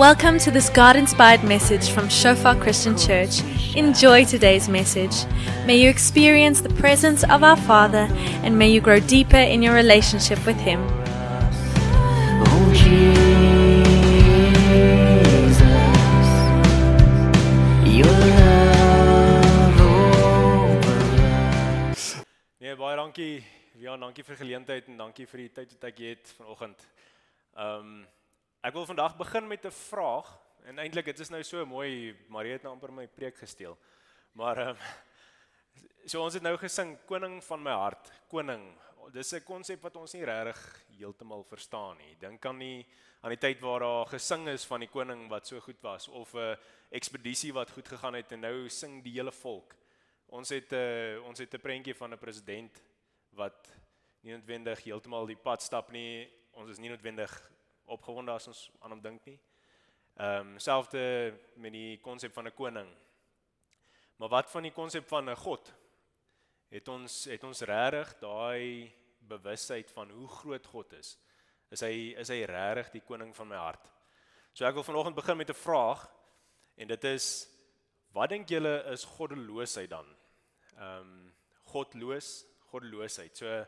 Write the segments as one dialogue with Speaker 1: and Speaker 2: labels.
Speaker 1: Welcome to this God inspired message from Shofar Christian Church. Enjoy today's message. May you experience the presence of our Father and may you grow deeper in your relationship with Him.
Speaker 2: Oh Jesus, your love overruns.
Speaker 3: Nee, baie dankie. Ja, dankie vir die geleentheid en dankie vir die tyd wat ek het vanoggend. Ehm um, ek wil vandag begin met 'n vraag en eintlik dit is nou so mooi, Marie het nou amper my preek gesteel. Maar ehm um, so ons het nou gesing koning van my hart, koning. Dis 'n konsep wat ons nie regtig heeltemal verstaan nie. Dink aan die aan die tyd waar daar gesing is van die koning wat so goed was of 'n ekspedisie wat goed gegaan het en nou sing die hele volk. Ons het 'n uh, ons het 'n prentjie van 'n president wat nie noodwendig heeltemal die pad stap nie. Ons is nie noodwendig opgewonde as ons aan hom dink nie. Ehm um, selfde met die konsep van 'n koning. Maar wat van die konsep van 'n God? Het ons het ons regtig daai bewustheid van hoe groot God is? Is hy is hy regtig die koning van my hart? So ek wil vanoggend begin met 'n vraag en dit is wat dink julle is goddeloosheid dan? Ehm um, godloos, goddeloosheid. So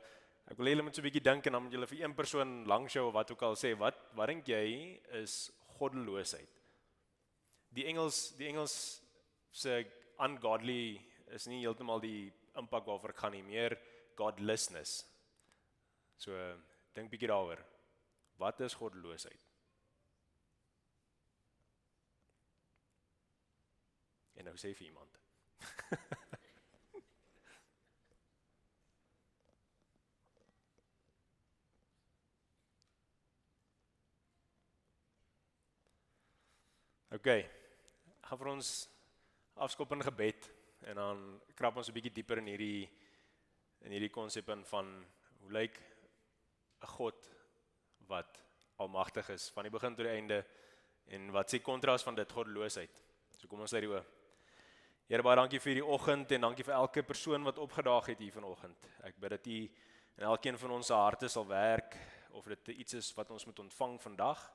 Speaker 3: ek wil hê julle moet so 'n bietjie dink en dan moet julle vir een persoon langs jou of wat ook al sê wat wat dink jy is goddeloosheid? Die Engels die Engels sê ungodly is nie heeltemal die impak waarvoor ek gaan nie, meer godlessness. So dink bietjie daaroor. Wat is goddeloosheid? En nou sê vir iemand. OK. Vir ons afskop in gebed en dan krap ons 'n bietjie dieper in hierdie in hierdie konsep in van hoe lyk 'n God wat almagtig is van die begin tot die einde en wat sê kontras van dit goddeloosheid. So kom ons lê die oë. Here baie dankie vir hierdie oggend en dankie vir elke persoon wat opgedaag het hier vanoggend. Ek bid dat U in elkeen van ons se harte sal werk of dit iets is wat ons moet ontvang vandag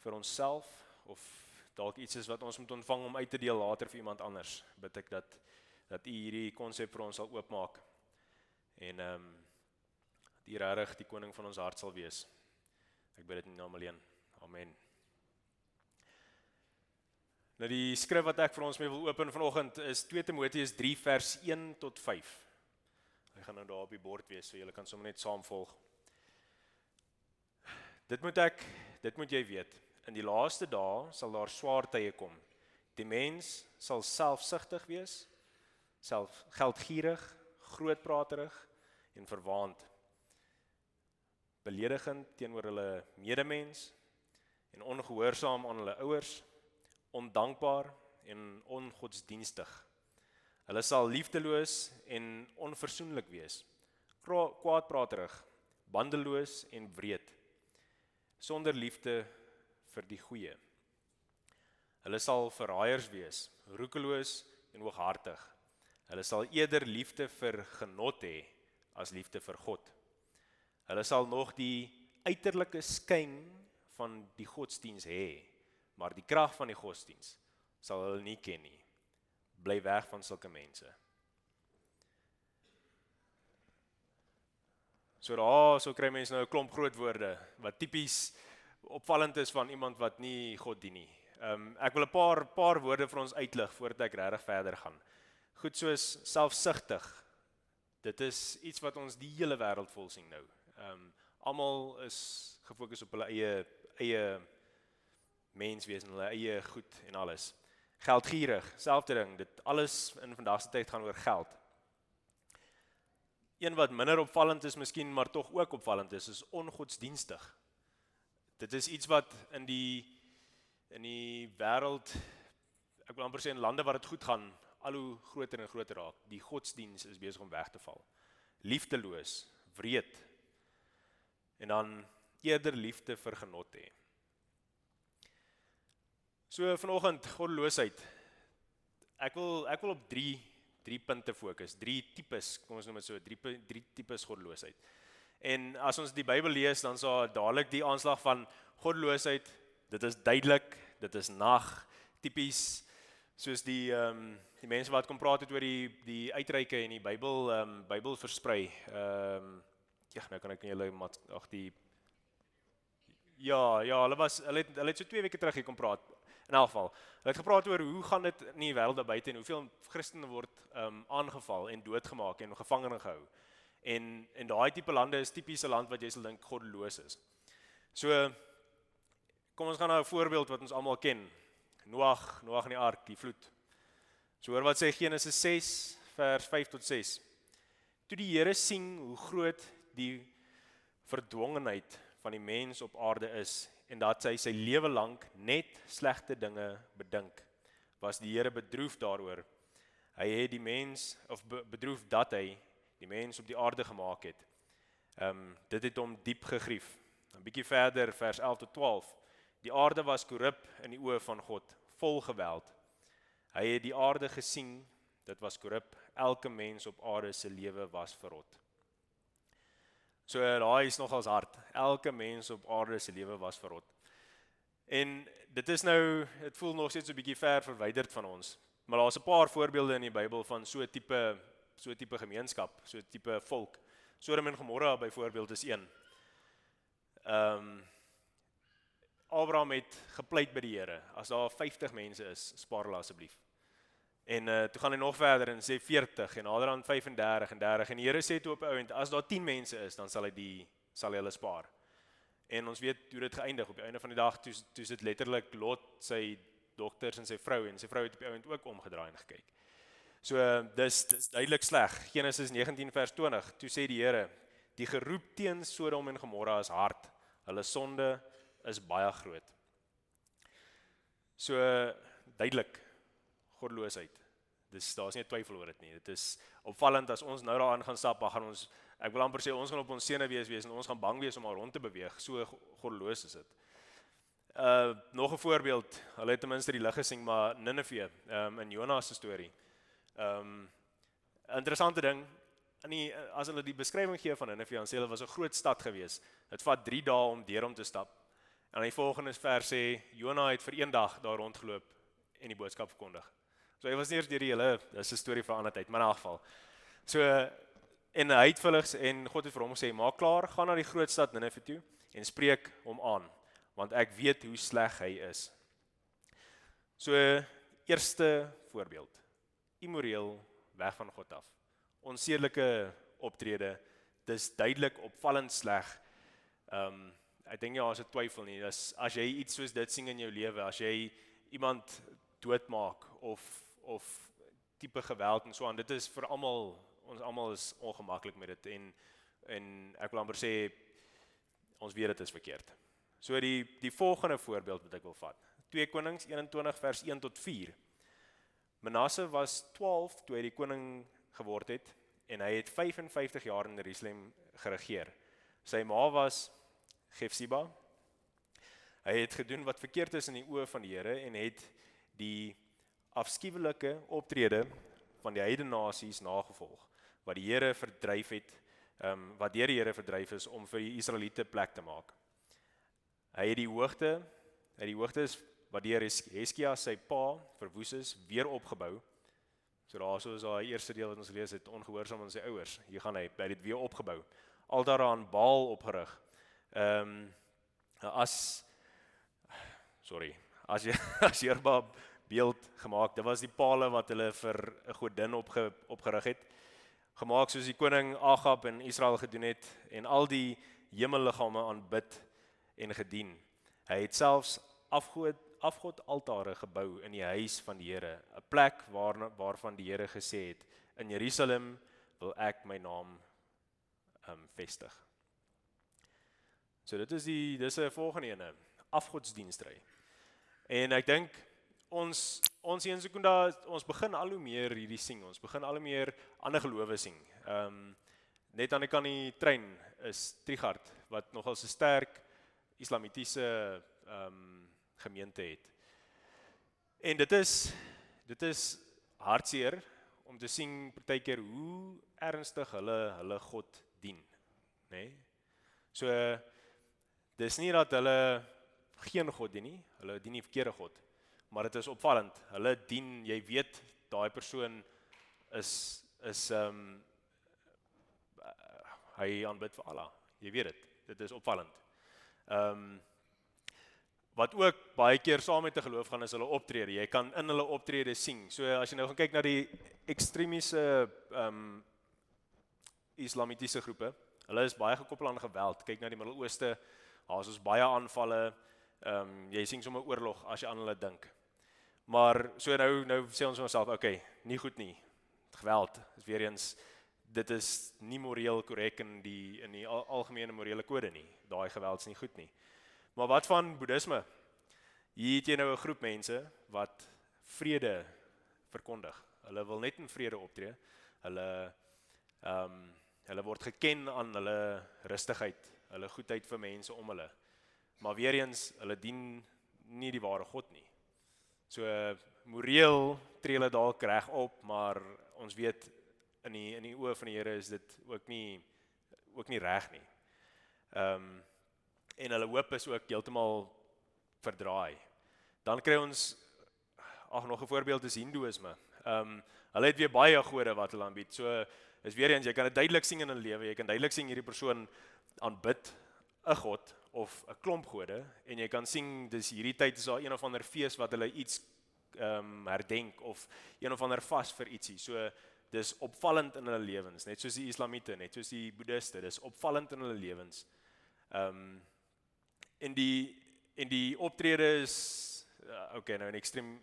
Speaker 3: vir onsself of dalk iets is wat ons moet ontvang om uit te deel later vir iemand anders. Bid ek dat dat U hierdie konsep vir ons sal oopmaak. En ehm um, die regtig die koning van ons hart sal wees. Ek bid dit in naam alleen. Amen. Nou die skrif wat ek vir ons mee wil open vanoggend is 2 Timoteus 3 vers 1 tot 5. Hy gaan nou daar op die bord wees so julle kan sommer net saam volg. Dit moet ek dit moet jy weet. In die laaste dae sal daar swaar tye kom. Die mens sal selfsugtig wees, self geldgierig, grootpraterig en verwaand. Beledigend teenoor hulle medemens en ongehoorsaam aan hulle ouers, ondankbaar en ongodsdienstig. Hulle sal liefdeloos en onversoenlik wees, kwaadpraterig, bandeloos en wreed, sonder liefde vir die goeie. Hulle sal verraaiers wees, roekeloos en hooghartig. Hulle sal eerder liefde vir genot hê as liefde vir God. Hulle sal nog die uiterlike skyn van die godsdiens hê, maar die krag van die godsdiens sal hulle nie ken nie. Bly weg van sulke mense. So daar, so kry mense nou 'n klomp groot woorde wat tipies opvallend is van iemand wat nie God dien nie. Ehm um, ek wil 'n paar paar woorde vir ons uitlig voordat ek regtig verder gaan. Goed soos selfsugtig. Dit is iets wat ons die hele wêreld vol sien nou. Ehm um, almal is gefokus op hulle eie eie menswees en hulle eie goed en alles. Geldgierig, selfde ding. Dit alles in vandag se tyd gaan oor geld. Een wat minder opvallend is miskien, maar tog ook opvallend is, is ongodsdienstig. Dit is iets wat in die in die wêreld ek wil amper sê in lande waar dit goed gaan, al hoe groter en groter raak. Die godsdiens is besig om weg te val. Liefdeloos, wreed. En dan eerder liefde vir genot hê. So vanoggend goddeloosheid. Ek wil ek wil op 3 3 punte fokus. 3 tipes, kom ons noem dit so, 3 3 tipes goddeloosheid. En as ons die Bybel lees, dan sal dadelik die aanslag van goddeloosheid, dit is duidelik, dit is nag, tipies soos die ehm um, die mense wat kom praat het oor die die uitreike en die Bybel ehm um, Bybel versprei. Ehm um, ja, nou kan ek nie julle ag die Ja, ja, hulle was hulle het hulle het so 2 weke terug hier kom praat. In elk geval, hulle het gepraat oor hoe gaan dit in die wêreld daar buite en hoeveel Christene word ehm um, aangeval en doodgemaak en gevangene gehou. En en daai tipe lande is tipiese land wat jy sal dink goddeloos is. So kom ons gaan nou 'n voorbeeld wat ons almal ken. Noag, Noag in die ark, die vloed. So hoor wat sê Genesis 6 vers 5 tot 6. Toe die Here sien hoe groot die verdwongenheid van die mens op aarde is en dat hy sy lewe lank net slegte dinge bedink, was die Here bedroef daaroor. Hy het die mens of bedroef dat hy die mens op die aarde gemaak het. Ehm um, dit het hom diep gegrief. 'n Bietjie verder vers 11 tot 12. Die aarde was korrup in die oë van God, vol geweld. Hy het die aarde gesien, dit was korrup. Elke mens op aarde se lewe was verrot. So daai is nogals hard. Elke mens op aarde se lewe was verrot. En dit is nou, dit voel nog steeds so 'n bietjie ver verwyderd van ons. Maar daar's 'n paar voorbeelde in die Bybel van so 'n tipe so 'n tipe gemeenskap, so 'n tipe volk. Sodom en Gomorra byvoorbeeld is een. Ehm um, Abraham het gepleit by die Here. As daar 50 mense is, spaar hulle asseblief. En uh toe gaan hy nog verder en sê 40 en nader aan 35 en 30 en die Here sê toe op 'n ount as daar 10 mense is, dan sal hy die sal hy hulle spaar. En ons weet hoe dit geëindig op die einde van die dag toe toe sit letterlik Lot sy dogters en sy vrou en sy vrou het op die ount ook omgedraai en gekyk. So dis dis duidelik sleg. Genesis 19 vers 20. Toe sê die Here, die geroep teen Sodom en Gomorra is hard. Hulle sonde is baie groot. So duidelik goddeloosheid. Dis daar's nie twyfel oor dit nie. Dit is opvallend as ons nou daaraan gaan stap, dan gaan ons ek wil amper sê ons gaan op ons sene wees wees en ons gaan bang wees om maar rond te beweeg. So goddeloos is dit. Uh nog 'n voorbeeld. Hulle het ten minste die lig gesien, maar Ninive, ehm um, in Jonas se storie. Ehm um, interessante ding, in die as hulle die beskrywing gee van Ninive, dan sê hulle was 'n groot stad gewees. Dit vat 3 dae om deur om te stap. En in die volgende vers sê Jonah het vir een dag daar rondgeloop en die boodskap verkondig. So hy was nie eers deur die hele dis 'n storie van 'n ander tyd, maar in elk geval. So en hy het vulligs en God het vir hom gesê: "Maak klaar, gaan na die groot stad Ninive toe en spreek hom aan, want ek weet hoe sleg hy is." So eerste voorbeeld. Immoreel weg van God af. Onsedelike optrede. Dis duidelik opvallend sleg. Ehm um, ek dink ja, as jy twyfel nie, dis as jy iets soos dit sien in jou lewe, as jy iemand doodmaak of of tipe geweld en so aan. Dit is vir almal ons almal is ongemaklik met dit en en ek wil amper sê ons weet dit is verkeerd. So die die volgende voorbeeld wat ek wil vat. 2 Konings 21 vers 1 tot 4. Manasse was 12 toe hy die koning geword het en hy het 55 jaar in Jerusalem geregeer. Sy ma was Gefsiba. Hy het gedoen wat verkeerd is in die oë van die Here en het die afskuwelike optrede van die heidene nasies nagevolg wat die Here verdryf het, ehm um, wat deur die Here verdryf is om vir die Israeliete plek te maak. Hy het die hoogte, hy die hoogtes wat deur Heskia sy pa verwoes is, weer opgebou. So daarso is daai eerste deel wat ons lees het ongehoorsaam aan sy ouers. Hier gaan hy by dit weer opgebou. Altaar aan Baal opgerig. Ehm um, as sorry, as jy as Jerba beeld gemaak. Dit was die palle wat hulle vir 'n godin opge, opgerig het. Gemaak soos die koning Agab in Israel gedoen het en al die hemelliggame aanbid en gedien. Hy het selfs afgod afgod altare gebou in die huis van die Here, 'n plek waar waarvan die Here gesê het in Jerusalem wil ek my naam um vestig. So dit is die dis 'n volgende ene, afgodsdienstry. En ek dink ons ons hier in Sekunda ons begin al hoe meer hierdie sing. Ons begin al hoe meer ander gelowe. Ehm um, net aan die kan die trein is Trigard wat nogal so sterk islamitiese ehm um, gemeente het. En dit is dit is hartseer om te sien partykeer hoe ernstig hulle hulle God dien, nê? Nee? So dis nie dat hulle geen God dien nie. Hulle dien die verkeerde God. Maar dit is opvallend. Hulle dien, jy weet, daai persoon is is ehm um, hy aanbid vir Allah. Jy weet dit. Dit is opvallend. Ehm um, wat ook baie keer saam met 'n geloof gaan is hulle optrede. Jy kan in hulle optrede sien. So as jy nou gaan kyk na die ekstremiese ehm um, islamitiese groepe, hulle is baie gekoppel aan geweld. Kyk na die Midde-Ooste, daar's ons baie aanvalle. Ehm um, jy sien sommer oorlog as jy aan hulle dink. Maar so nou nou sê ons onsself, okay, nie goed nie. Geweld is weer eens dit is nie moreel korrek in die in die al, algemene morele kode nie. Daai geweld is nie goed nie. Maar wat van boeddhisme? Hier het jy nou 'n groep mense wat vrede verkondig. Hulle wil net in vrede optree. Hulle ehm um, hulle word geken aan hulle rustigheid, hulle goedheid vir mense om hulle. Maar weer eens, hulle dien nie die ware God nie. So moreel tree hulle dalk reg op, maar ons weet in die in die oë van die Here is dit ook nie ook nie reg nie. Ehm um, en hulle hoop is ook heeltemal verdraai. Dan kry ons ag nog 'n voorbeeld is hindoeïsme. Ehm um, hulle het weer baie gode wat hulle aanbied. So is weer eens jy kan dit duidelik sien in hulle lewe. Jy kan duidelik sien hierdie persoon aanbid 'n god of 'n klomp gode en jy kan sien dis hierdie tyd is daar een of ander fees wat hulle iets ehm um, herdenk of een of ander vas vir ietsie. So dis opvallend in hulle lewens, net soos die islamiete, net soos die boeddiste, dis opvallend in hulle lewens. Ehm um, en die en die optrede is uh, okay nou in ekstrem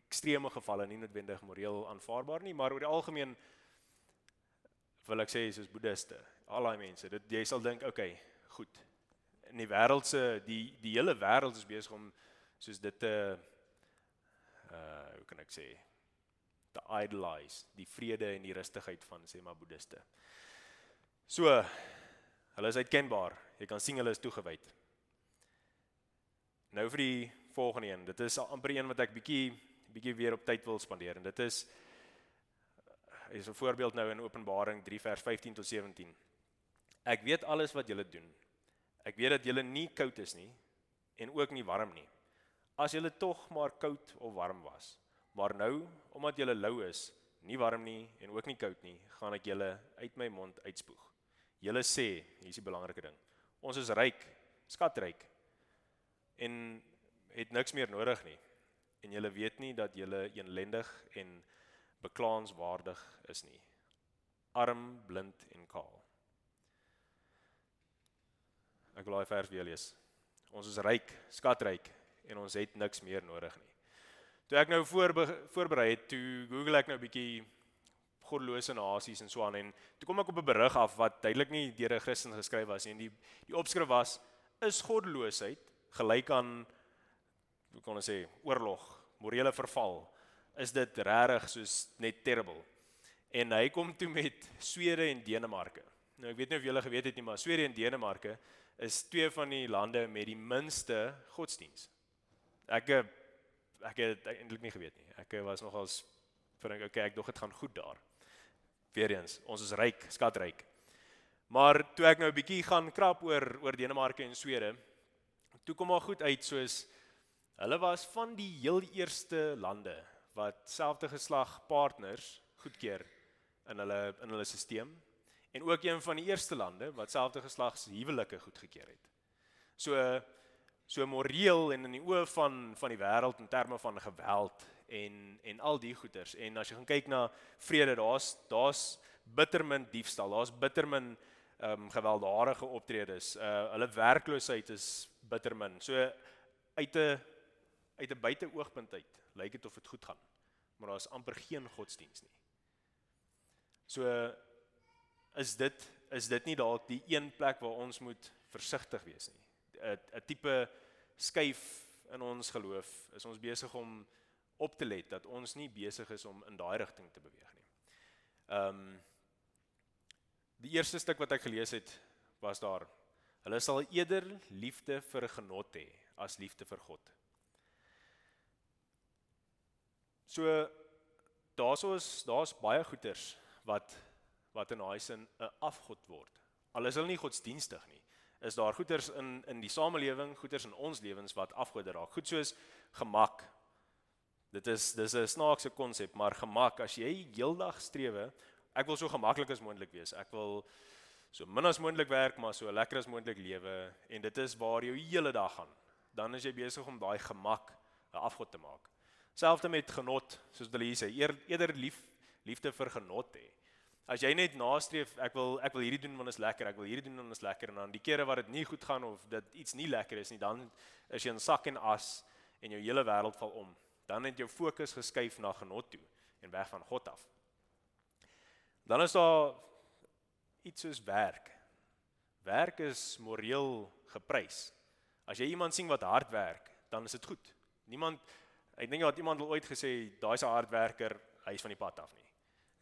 Speaker 3: ekstreme gevalle nie noodwendig moreel aanvaarbaar nie, maar oor die algemeen wil ek sê soos boeddiste, al daai mense, dit jy sal dink okay, goed. In die wêreld se die die hele wêreld is besig om soos dit te uh hoe kan ek sê te idolize die vrede en die rustigheid van sê maar boeddiste. So hulle is uitkenbaar. Jy kan sien hulle is toegewyd. Nou vir die volgende een. Dit is amper een wat ek bietjie bietjie weer op tyd wil spandeer en dit is is 'n voorbeeld nou in Openbaring 3 vers 15 tot 17. Ek weet alles wat julle doen. Ek weet dat julle nie koud is nie en ook nie warm nie. As julle tog maar koud of warm was. Maar nou, omdat julle lou is, nie warm nie en ook nie koud nie, gaan ek julle uit my mond uitspoeg. Julle sê, hier is die belangrike ding. Ons is ryk, skatryk en het niks meer nodig nie. En julle weet nie dat julle eenlendig en beklaanswaardig is nie. Arm, blind en kaal. Ek wil daai vers weer lees. Ons is ryk, skatryk en ons het niks meer nodig nie. Toe ek nou voor voorberei het, toe Google ek nou 'n bietjie goddelose nasies en so aan en toe kom ek op 'n berig af wat duidelik nie deur 'n Christen geskryf was nie. En die die opskrif was: Is goddeloosheid gelyk aan hoe kan ons sê oorlog, morele verval. Is dit regtig soos net terrible? En hy kom toe met Swede en Denemarke. Nou ek weet nie of julle geweet het nie, maar Swede en Denemarke is twee van die lande met die minste godsdiens. Ek ek het eintlik nie geweet nie. Ek was nogals vir okay, ek dog dit gaan goed daar. Weereens, ons is ryk, skatryk. Maar toe ek nou 'n bietjie gaan krap oor oor Denemarke en Swede, toe kom maar goed uit soos hulle was van die heel eerste lande wat selfde geslag partners goedkeur in hulle in hulle stelsel en ook een van die eerste lande wat selfde geslags huwelike goedgekeur het. So so moreel en in die oë van van die wêreld in terme van geweld en en al die goeters en as jy gaan kyk na vrede daar's daar's bittermin diefstal daar's bittermin ehm um, gewelddadige optredes uh hulle werkloosheid is bitter min. So uit 'n uit 'n buiteoogpunt uit lyk dit of dit goed gaan. Maar daar is amper geen godsdiens nie. So is dit is dit nie dalk die een plek waar ons moet versigtig wees nie. 'n 'n tipe skuif in ons geloof is ons besig om op te let dat ons nie besig is om in daai rigting te beweeg nie. Ehm um, die eerste stuk wat ek gelees het was daar Hulle sal eerder liefde vir genot hê as liefde vir God. So daarso is daar's baie goeters wat wat in daai sin 'n afgod word. Al is hulle nie godsdienstig nie. is daar goeters in in die samelewing, goeters in ons lewens wat afgode raak. Goed soos gemak. Dit is dis 'n snaakse konsep, maar gemak as jy heeldag strewe, ek wil so gemaklik as moontlik wees. Ek wil so min as moontlik werk, maar so lekker as moontlik lewe en dit is waar jou hele dag gaan. Dan is jy besig om daai gemak 'n afgod te maak. Selfs met genot, soos hulle hier sê, eer, eerder lief liefde vir genot hê. As jy net nastreef, ek wil ek wil hierdie doen want dit is lekker, ek wil hierdie doen want dit is lekker en dan die kere wat dit nie goed gaan of dit iets nie lekker is nie, dan is jy in sak en as en jou hele wêreld val om. Dan het jou fokus geskuif na genot toe en weg van God af. Dan is daar iets soos werk. Werk is moreel geprys. As jy iemand sien wat hard werk, dan is dit goed. Niemand ek dink wat iemand al ooit gesê, daai's 'n hardwerker, hy is van die pad af nie.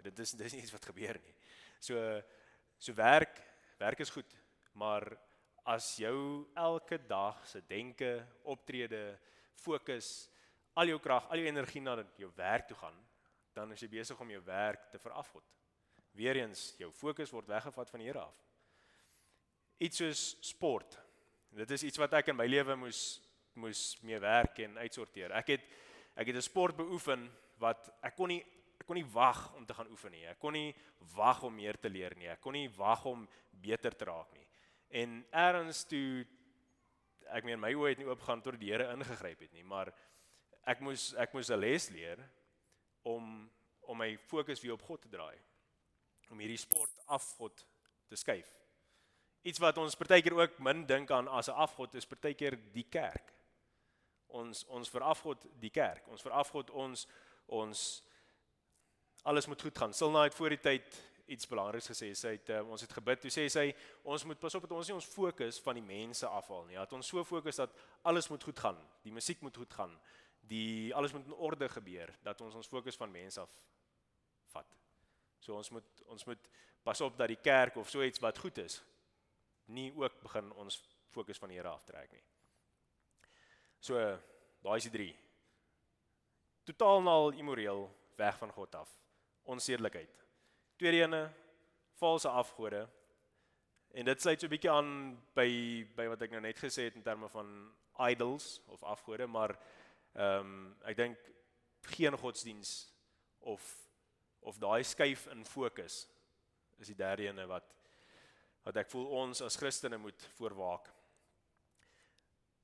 Speaker 3: Dit is dis nie iets wat gebeur nie. So so werk, werk is goed, maar as jou elke dag se denke, optrede, fokus, al jou krag, al jou energie na jou werk toe gaan, dan is jy besig om jou werk te verafgod. Weereens jou fokus word weggevat van die Here af. Iets soos sport. Dit is iets wat ek in my lewe moes moes mee werk en uitsorteer. Ek het ek het 'n sport beoefen wat ek kon nie ek kon nie wag om te gaan oefen nie. Ek kon nie wag om meer te leer nie. Ek kon nie wag om beter te raak nie. En eers toe ek meen my oë het nie oopgaan tot die Here ingegryp het nie, maar ek moes ek moes 'n les leer om om my fokus weer op God te draai. Om hierdie sport afgod te skuif. Iets wat ons partykeer ook min dink aan as 'n afgod is partykeer die kerk. Ons ons verafgod die kerk. Ons verafgod ons ons alles moet goed gaan. Silna het voor die tyd iets belangriks gesê. Sy het uh, ons het gebid. Toe sê sy ons moet pas op dat ons nie ons fokus van die mense afhaal nie. Dat ons so fokus dat alles moet goed gaan. Die musiek moet goed gaan. Die alles moet in orde gebeur dat ons ons fokus van mense af. So ons moet ons moet pas op dat die kerk of so iets wat goed is nie ook begin ons fokus van die Here aftrek nie. So daai is die 3. Totaal en al immoreel weg van God af. Onsedelikheid. Tweede ene valse afgode. En dit sluit so 'n bietjie aan by by wat ek nou net gesê het in terme van idols of afgode, maar ehm um, ek dink geen godsdiens of of daai skuif in fokus is die derde ene wat wat ek voel ons as Christene moet voorwaak.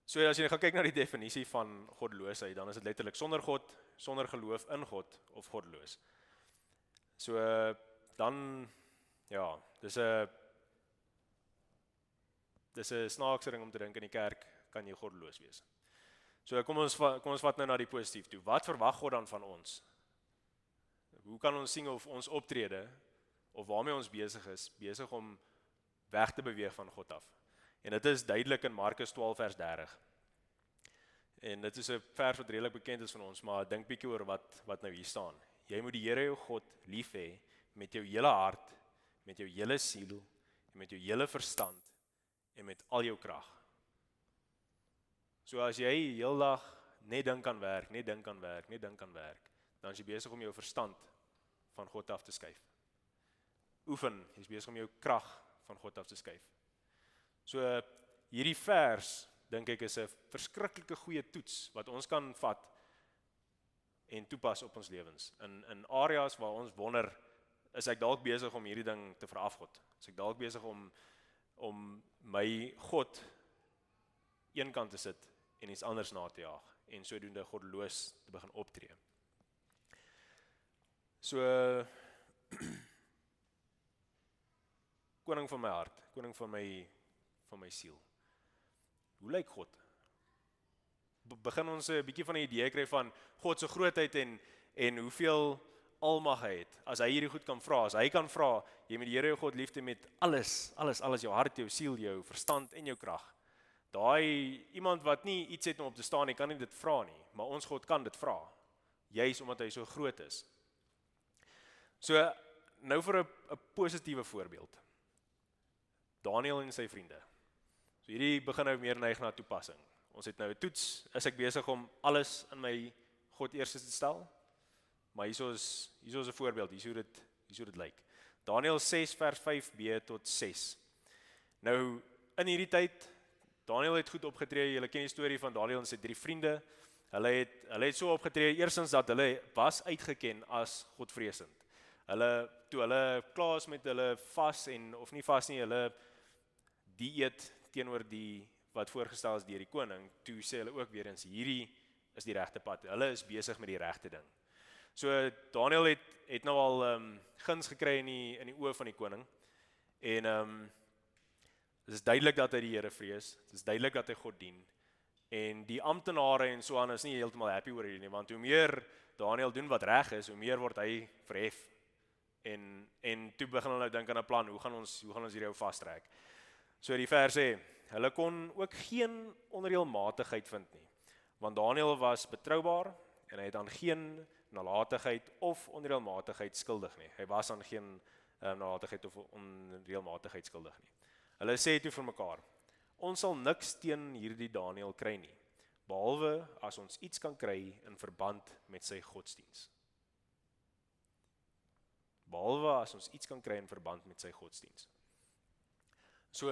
Speaker 3: So as jy gaan kyk na die definisie van goddeloosheid, dan is dit letterlik sonder God, sonder geloof in God of goddeloos. So dan ja, dis 'n dis 'n snaakse ding om te dink in die kerk kan jy goddeloos wees. So kom ons kom ons vat nou na die positief toe. Wat verwag God dan van ons? Hoe kan ons sien of ons optrede of waarmee ons besig is, besig om weg te beweeg van God af? En dit is duidelik in Markus 12 vers 30. En dit is 'n vers wat redelik bekend is van ons, maar dink bietjie oor wat wat nou hier staan. Jy moet die Here jou God lief hê met jou hele hart, met jou hele siel en met jou hele verstand en met al jou krag. So as jy heeldag net dink aan werk, net dink aan werk, net dink aan werk, dan is jy besig om jou verstand van God af te skuif. Oefen, jy's besig om jou krag van God af te skuif. So hierdie vers dink ek is 'n verskriklike goeie toets wat ons kan vat en toepas op ons lewens. In in areas waar ons wonder is ek dalk besig om hierdie ding te verafgod. Is ek dalk besig om om my God eenkant te sit en iets anders na te jaag en sodoende goddeloos te begin optree. So koning van my hart, koning van my van my siel. Hoe lyk God? Begin ons 'n bietjie van 'n idee kry van God se grootheid en en hoeveel almag hy het. As hy hierdie goed kan vra, as hy kan vra, jy moet die Here jou God liefde met alles, alles, alles jou hart, jou siel, jou verstand en jou krag. Daai iemand wat nie iets het om op te staan nie, kan nie dit vra nie, maar ons God kan dit vra. Juis omdat hy so groot is. So nou vir 'n 'n positiewe voorbeeld. Daniel en sy vriende. So hierdie begin nou meer neig na toepassing. Ons het nou 'n toets, is ek besig om alles in my God eers te stel? Maar hieso is hieso is 'n voorbeeld, hieso dit hieso dit lyk. Daniël 6 vers 5b tot 6. Nou in hierdie tyd Daniel het goed opgetree. Julle ken die storie van Daniel en sy drie vriende. Hulle het hulle het so opgetree eersins dat hulle was uitgeken as godvreesend. Hulle toe hulle klaar is met hulle vas en of nie vas nie, hulle dieet teenoor die wat voorgestel is deur die koning, toe sê hulle ook weer eens hierdie is die regte pad. Hulle is besig met die regte ding. So Daniel het het nou al ehm um, guns gekry in die in die oë van die koning. En ehm um, dit is duidelik dat hy die Here vrees. Dit is duidelik dat hy God dien. En die amptenare en so aan is nie heeltemal happy oor hierdie nie, want hoe meer Daniel doen wat reg is, hoe meer word hy verhef. En en toe begin hulle nou dink aan 'n plan, hoe gaan ons hoe gaan ons hierdie ou vastrek? So die vers sê, hulle kon ook geen onreëlmatigheid vind nie, want Daniel was betroubaar en hy het aan geen nalatigheid of onreëlmatigheid skuldig nie. Hy was aan geen um, nalatigheid of onreëlmatigheid skuldig nie. Hulle sê toe vir mekaar: Ons sal niks teen hierdie Daniël kry nie, behalwe as ons iets kan kry in verband met sy godsdiens. Behalwe as ons iets kan kry in verband met sy godsdiens. So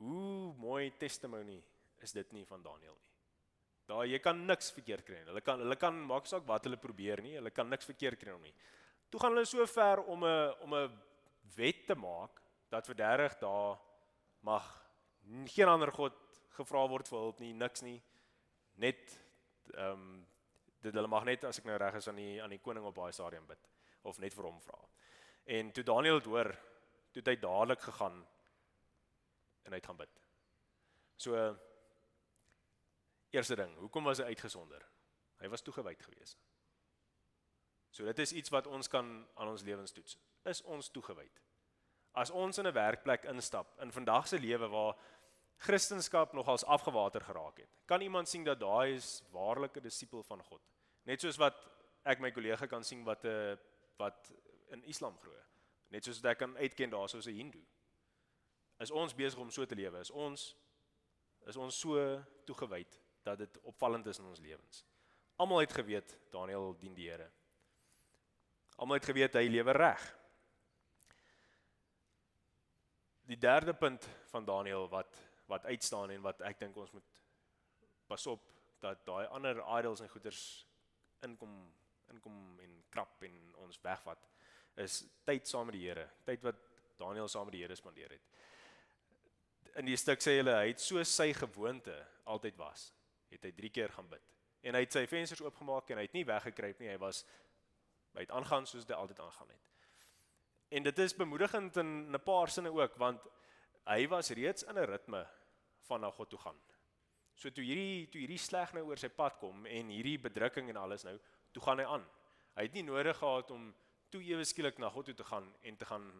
Speaker 3: hoe mooi testimony is dit nie van Daniël nie. Daar jy kan niks verkeerd kry nie. Hulle kan hulle kan maak saak wat hulle probeer nie, hulle kan niks verkeerd kry nie. Toe gaan hulle so ver om 'n om 'n wet te maak dat vir 30 dae mag geen ander god gevra word vir hulp nie, niks nie. Net ehm um, dit hulle mag net as ek nou reg is aan die aan die koning op daai stadium bid of net vir hom vra. En toe Daniel dit hoor, toe het hy dadelik gegaan en hy het gaan bid. So eerste ding, hoekom was hy uitgesonder? Hy was toegewyd geweest. So dit is iets wat ons kan aan ons lewens toets. Is ons toegewyd? As ons in 'n werkplek instap in vandag se lewe waar Christendom nogals afgewater geraak het. Kan iemand sien dat daai is waarlik 'n disipel van God? Net soos wat ek my kollega kan sien wat 'n wat in Islam glo. Net soos ek kan uitken daar soos 'n Hindoe. Is ons besig om so te lewe? Is ons is ons so toegewyd dat dit opvallend is in ons lewens? Almal het geweet Daniel dien die Here. Almal het geweet hy lewe reg. Die derde punt van Daniel wat wat uitstaan en wat ek dink ons moet pas op dat daai ander idols en goeders inkom inkom en krap en ons wegvat is tyd saam met die Here. Tyd wat Daniel saam met die Here spandeer het. In die stuk sê hulle hy het so sy gewoonte altyd was. Het hy 3 keer gaan bid. En hy het sy vensters oopgemaak en hy het nie weggekruip nie. Hy was hy het aangaan soos dit altyd aangaan het. En dit is bemoedigend in 'n paar sinne ook want hy was reeds in 'n ritme van na God toe gaan. So toe hierdie toe hierdie sleg nou oor sy pad kom en hierdie bedrukking en alles nou, toe gaan hy aan. Hy het nie nodig gehad om toe ewe skielik na God toe te gaan en te gaan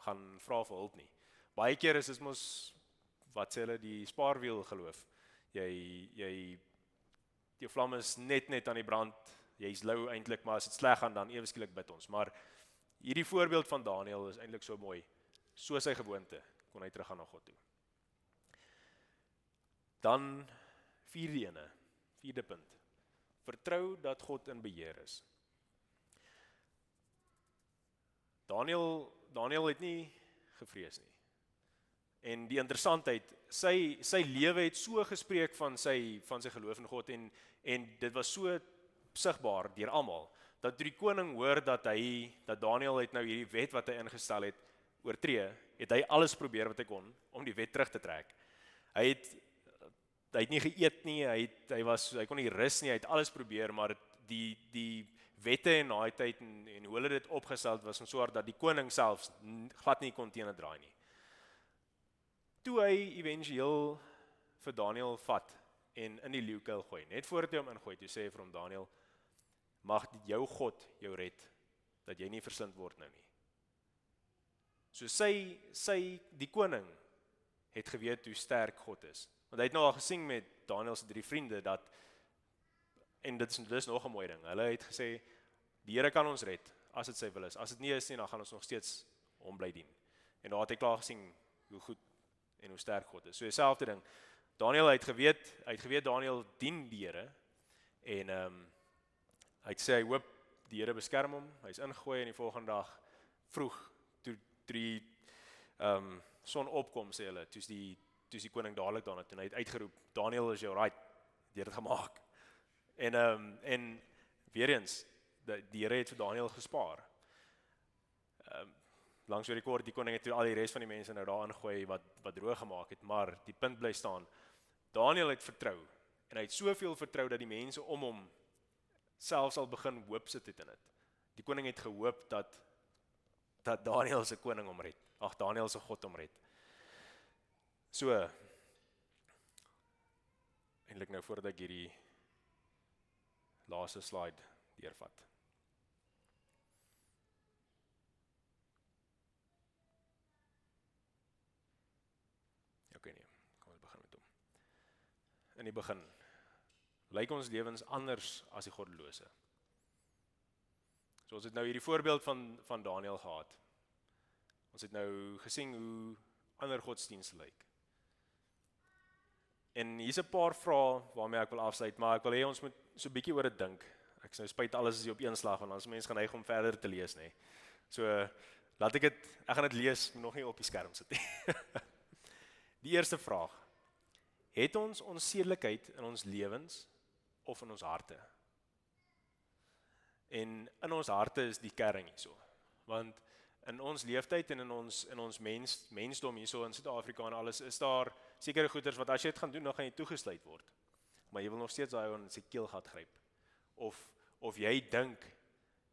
Speaker 3: gaan vra vir hulp nie. Baie keer is dit mos wat sê hulle die spaarwiel geloof. Jy jy die vlam is net net aan die brand. Jy's lou eintlik, maar as dit sleg gaan dan ewe skielik bid ons. Maar hierdie voorbeeld van Daniël is eintlik so mooi. So sy gewoonte kon hy teruggaan na God toe. Dan vierde ene, vierde punt. Vertrou dat God in beheer is. Daniel Daniel het nie gevrees nie. En die interessantheid, sy sy lewe het so gespreek van sy van sy geloof in God en en dit was so sigbaar deur almal dat die koning hoor dat hy dat Daniel het nou hierdie wet wat hy ingestel het oortree, het hy alles probeer wat hy kon om die wet terug te trek. Hy het hy het nie geëet nie, hy het hy was hy kon nie rus nie, hy het alles probeer, maar die die wette in daai tyd en, en hoe hulle dit opgestel het was so hard dat die koning selfs glad nie kon teenoor draai nie. Toe hy éventueel vir Daniel vat en in die leeukuil gooi, net voordat hy hom ingooi, toe sê hy vir hom Daniel, mag jou God jou red dat jy nie versind word nou nie. So sy sy die koning het geweet hoe sterk God is. Want hy het nou al gesien met Daniël se drie vriende dat en dit is dis nog 'n mooi ding. Hulle het gesê die Here kan ons red as dit sy wil is. As dit nie is nie, dan gaan ons nog steeds hom bly dien. En daar het hy klaar gesien hoe goed en hoe sterk God is. So dieselfde ding. Daniël het geweet, hy het geweet Daniël dien die Here en ehm um, hy het sê hy hoop die Here beskerm hom. Hy's ingegooi in die volgende dag vroeg toe drie ehm um, son opkom sê hulle, toe's die toe's die koning dadelik daarna toe en hy het uitgeroep, Daniel is jy right? Jy het dit gemaak. En ehm um, en weer eens, die, die Here het vir Daniel gespaar. Ehm um, langs die rekord die koning het toe al die res van die mense nou daar ingooi wat wat droog gemaak het, maar die punt bly staan. Daniel het vertrou en hy het soveel vertrou dat die mense om hom selfs al begin hoop sit het in dit. Die koning het gehoop dat dat Daniel se koning hom red. Ag Daniel se God hom red. So eintlik nou voordat ek hierdie laaste slide deurvat. Ja, okay nee. Kom ons begin met hom. In die begin lyk ons lewens anders as die goddelose. So ons het nou hierdie voorbeeld van van Daniël gehad. Ons het nou gesien hoe ander godsdienste lyk. En hier's 'n paar vrae waarmee ek wil afsluit, maar ek wil hê ons moet so 'n bietjie oor dit dink. Ek sou spyt alles as jy op een slag want se mense gaan hy om verder te lees, nê. So laat ek dit ek gaan dit lees, nog nie op die skerm sit nie. die eerste vraag. Het ons onsedelikheid in ons lewens of in ons harte? En in ons harte is die kern hierso. Want in ons leeftyd en in ons in ons mens mensdom hierso in Suid-Afrika en alles is daar sekere goeders wat as jy dit gaan doen dan gaan jy toegesluit word. Maar jy wil nog steeds daai ou in sy keelgat gryp. Of of jy dink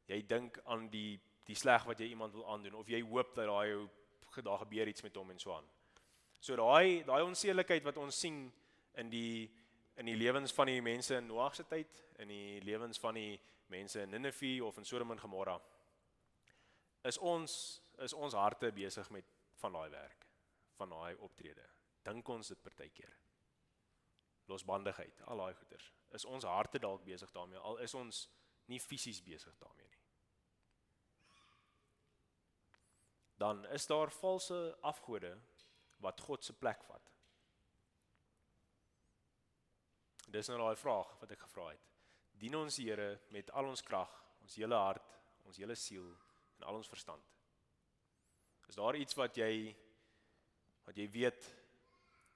Speaker 3: jy dink aan die die sleg wat jy iemand wil aandoen of jy hoop dat daai ou daar gebeur iets met hom en so aan. So daai daai onsedelikheid wat ons sien in die in die lewens van die mense in Noag se tyd, in die lewens van die mense in Ninive of in Sodom en Gomorra is ons is ons harte besig met van daai werk, van daai optrede. Dink ons dit partykeer. Losbandigheid, al daai goeters. Is ons harte dalk besig daarmee al is ons nie fisies besig daarmee nie. Dan is daar valse afgode wat God se plek vat. Dis nou daai vraag wat ek gevra het. Dien ons die Here met al ons krag, ons hele hart, ons hele siel en al ons verstand. Is daar iets wat jy wat jy weet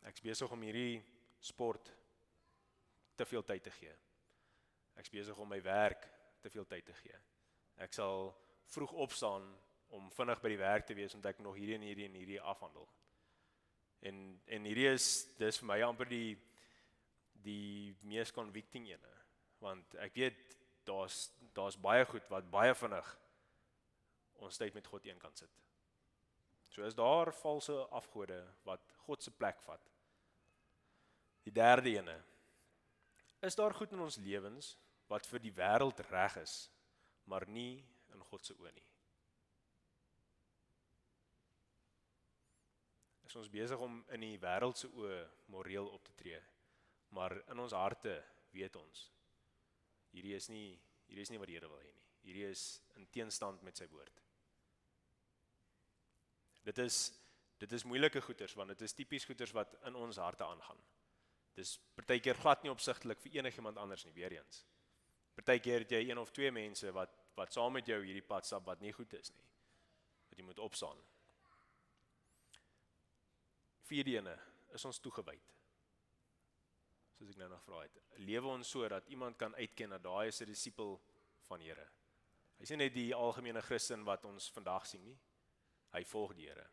Speaker 3: ek's besig om hierdie sport te veel tyd te gee. Ek's besig om my werk te veel tyd te gee. Ek sal vroeg opstaan om vinnig by die werk te wees omdat ek nog hierdie en hierdie en hierdie afhandel. En en hierdie is dis vir my amper die die mees convicting ene want ek weet daar's daar's baie goed wat baie vinnig ons tyd met God eenkant sit. So is daar valse afgode wat God se plek vat. Die derde ene. Is daar goed in ons lewens wat vir die wêreld reg is, maar nie in God se oë nie? Is ons besig om in die wêreld se oë moreel op te tree, maar in ons harte weet ons hierdie is nie hierdie is nie wat die Here wil hê nie. Hierdie is in teenstand met sy woord. Dit is dit is moeilike goeters want dit is tipies goeters wat in ons harte aangaan. Dis partykeer glad nie opsigtelik vir enigiemand anders nie weer eens. Partykeer het jy een of twee mense wat wat saam met jou hierdie pad stap wat nie goed is nie. Wat jy moet opstaan. Vierde ene is ons toegewyd. Soos ek nou nog vra het. Lewe ons so dat iemand kan uitken dat daai is 'n disipel van Here. Hy sien net die algemene Christen wat ons vandag sien nie. Hy volg die Here.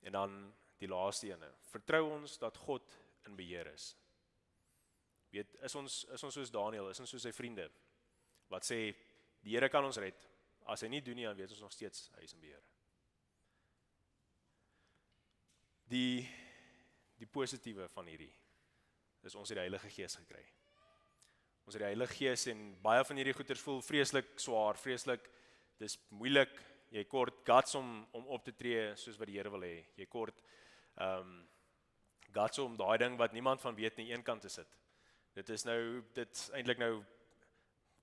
Speaker 3: En dan die laaste ene. Vertrou ons dat God in beheer is. Weet, is ons is ons soos Daniël, is ons soos sy vriende wat sê die Here kan ons red. As hy nie doen nie, dan weet ons nog steeds hy is in beheer. Die die positiewe van hierdie is ons het die Heilige Gees gekry. Ons het die Heilige Gees en baie van hierdie goeters voel vreeslik swaar, vreeslik dis moeilik jy kort guts om om op te tree soos wat die Here wil hê. Jy kort ehm um, guts om daai ding wat niemand van weet nie eenkant te sit. Dit is nou dit eintlik nou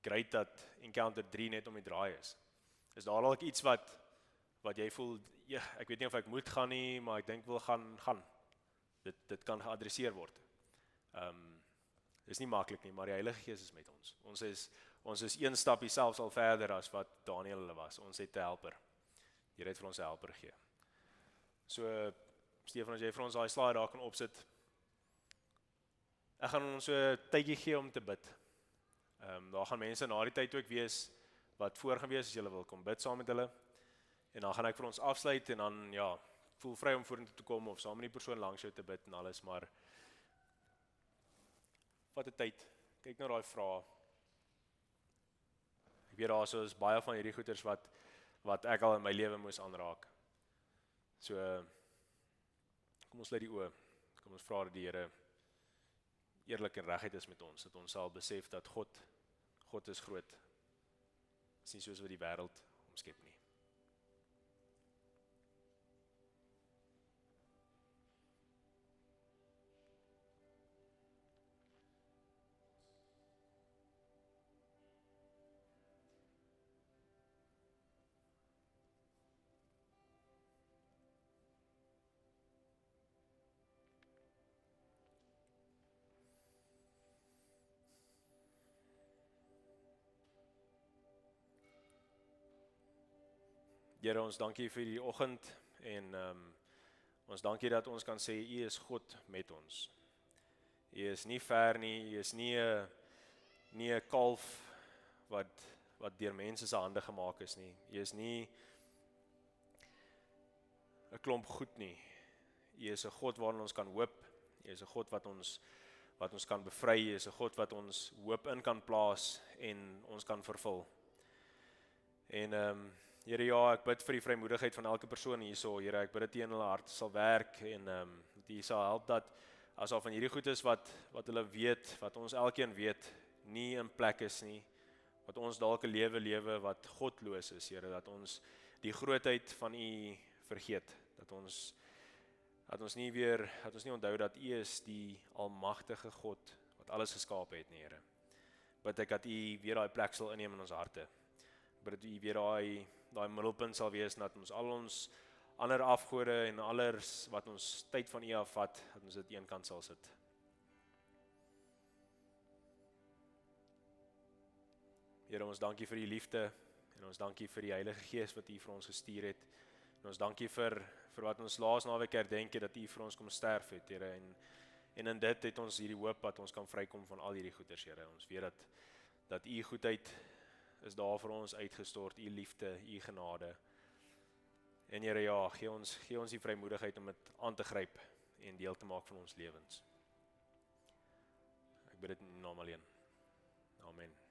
Speaker 3: great dat encounter 3 net om die draai is. Is daar dalk iets wat wat jy voel ja, ek weet nie of ek moet gaan nie, maar ek dink wil gaan gaan. Dit dit kan geadresseer word. Ehm um, dis nie maklik nie, maar die Heilige Gees is met ons. Ons is ons is een stapie selfs al verder as wat Daniël hulle was. Ons het 'n helper. Die Here het vir ons 'n helper gegee. So Stefan as jy vir ons daai slide daar kan opsit. Ek gaan ons so 'n tydjie gee om te bid. Ehm um, daar gaan mense na die tyd ook wees wat voor gaan wees as jy wil kom bid saam met hulle. En dan gaan ek vir ons afsluit en dan ja, voel vry om vorentoe te kom of saam met die persoon langs jou te bid en alles, maar vat 'n tyd. Kyk nou daai vrae. Ek weet daar is baie van hierdie goeters wat wat ek al in my lewe moes aanraak. So kom ons lê die oë. Kom ons vra dat die Here eerlik en reguit is met ons, dat ons sal besef dat God God is groot. Dis nie soos wat die wêreld omskep nie. Here ons dankie vir die oggend en ehm um, ons dankie dat ons kan sê U is God met ons. U is nie ver nie, U is nie 'n nie 'n kalf wat wat deur mense se hande gemaak is nie. U is nie 'n klomp goed nie. U is 'n God waarna ons kan hoop. U is 'n God wat ons wat ons kan bevry. U is 'n God wat ons hoop in kan plaas en ons kan vervul. En ehm um, Here ja, ek bid vir die vrymoedigheid van elke persoon hierso. Here, ek bid dat U in hulle harte sal werk en ehm um, dat U sal help dat as al van hierdie goed is wat wat hulle weet, wat ons elkeen weet, nie in plek is nie. Wat ons dalk 'n lewe lewe wat godloos is, Here, dat ons die grootheid van U vergeet. Dat ons dat ons nie weer dat ons nie onthou dat U is die almagtige God wat alles geskaap het, nie, Here. Bid ek dat U weer daai plek sal inneem in ons harte. Bid dat U weer daai daai middelpunt sal wees dat ons al ons ander afgode en alles wat ons tyd van U afvat, dat ons dit eenkant sal sit. Here ons dankie vir U liefde en ons dankie vir die Heilige Gees wat U vir ons gestuur het. En ons dankie vir vir wat ons laas naweek herdenk het dat U vir ons kom sterf het, Here en en in dit het ons hierdie hoop dat ons kan vrykom van al hierdie goeters, Here. Ons weet dat dat U goedheid is daar vir ons uitgestort, u liefde, u genade. En Here ja, gee ons gee ons die vrymoedigheid om dit aan te gryp en deel te maak van ons lewens. Ek bid dit in naam alleen. Amen.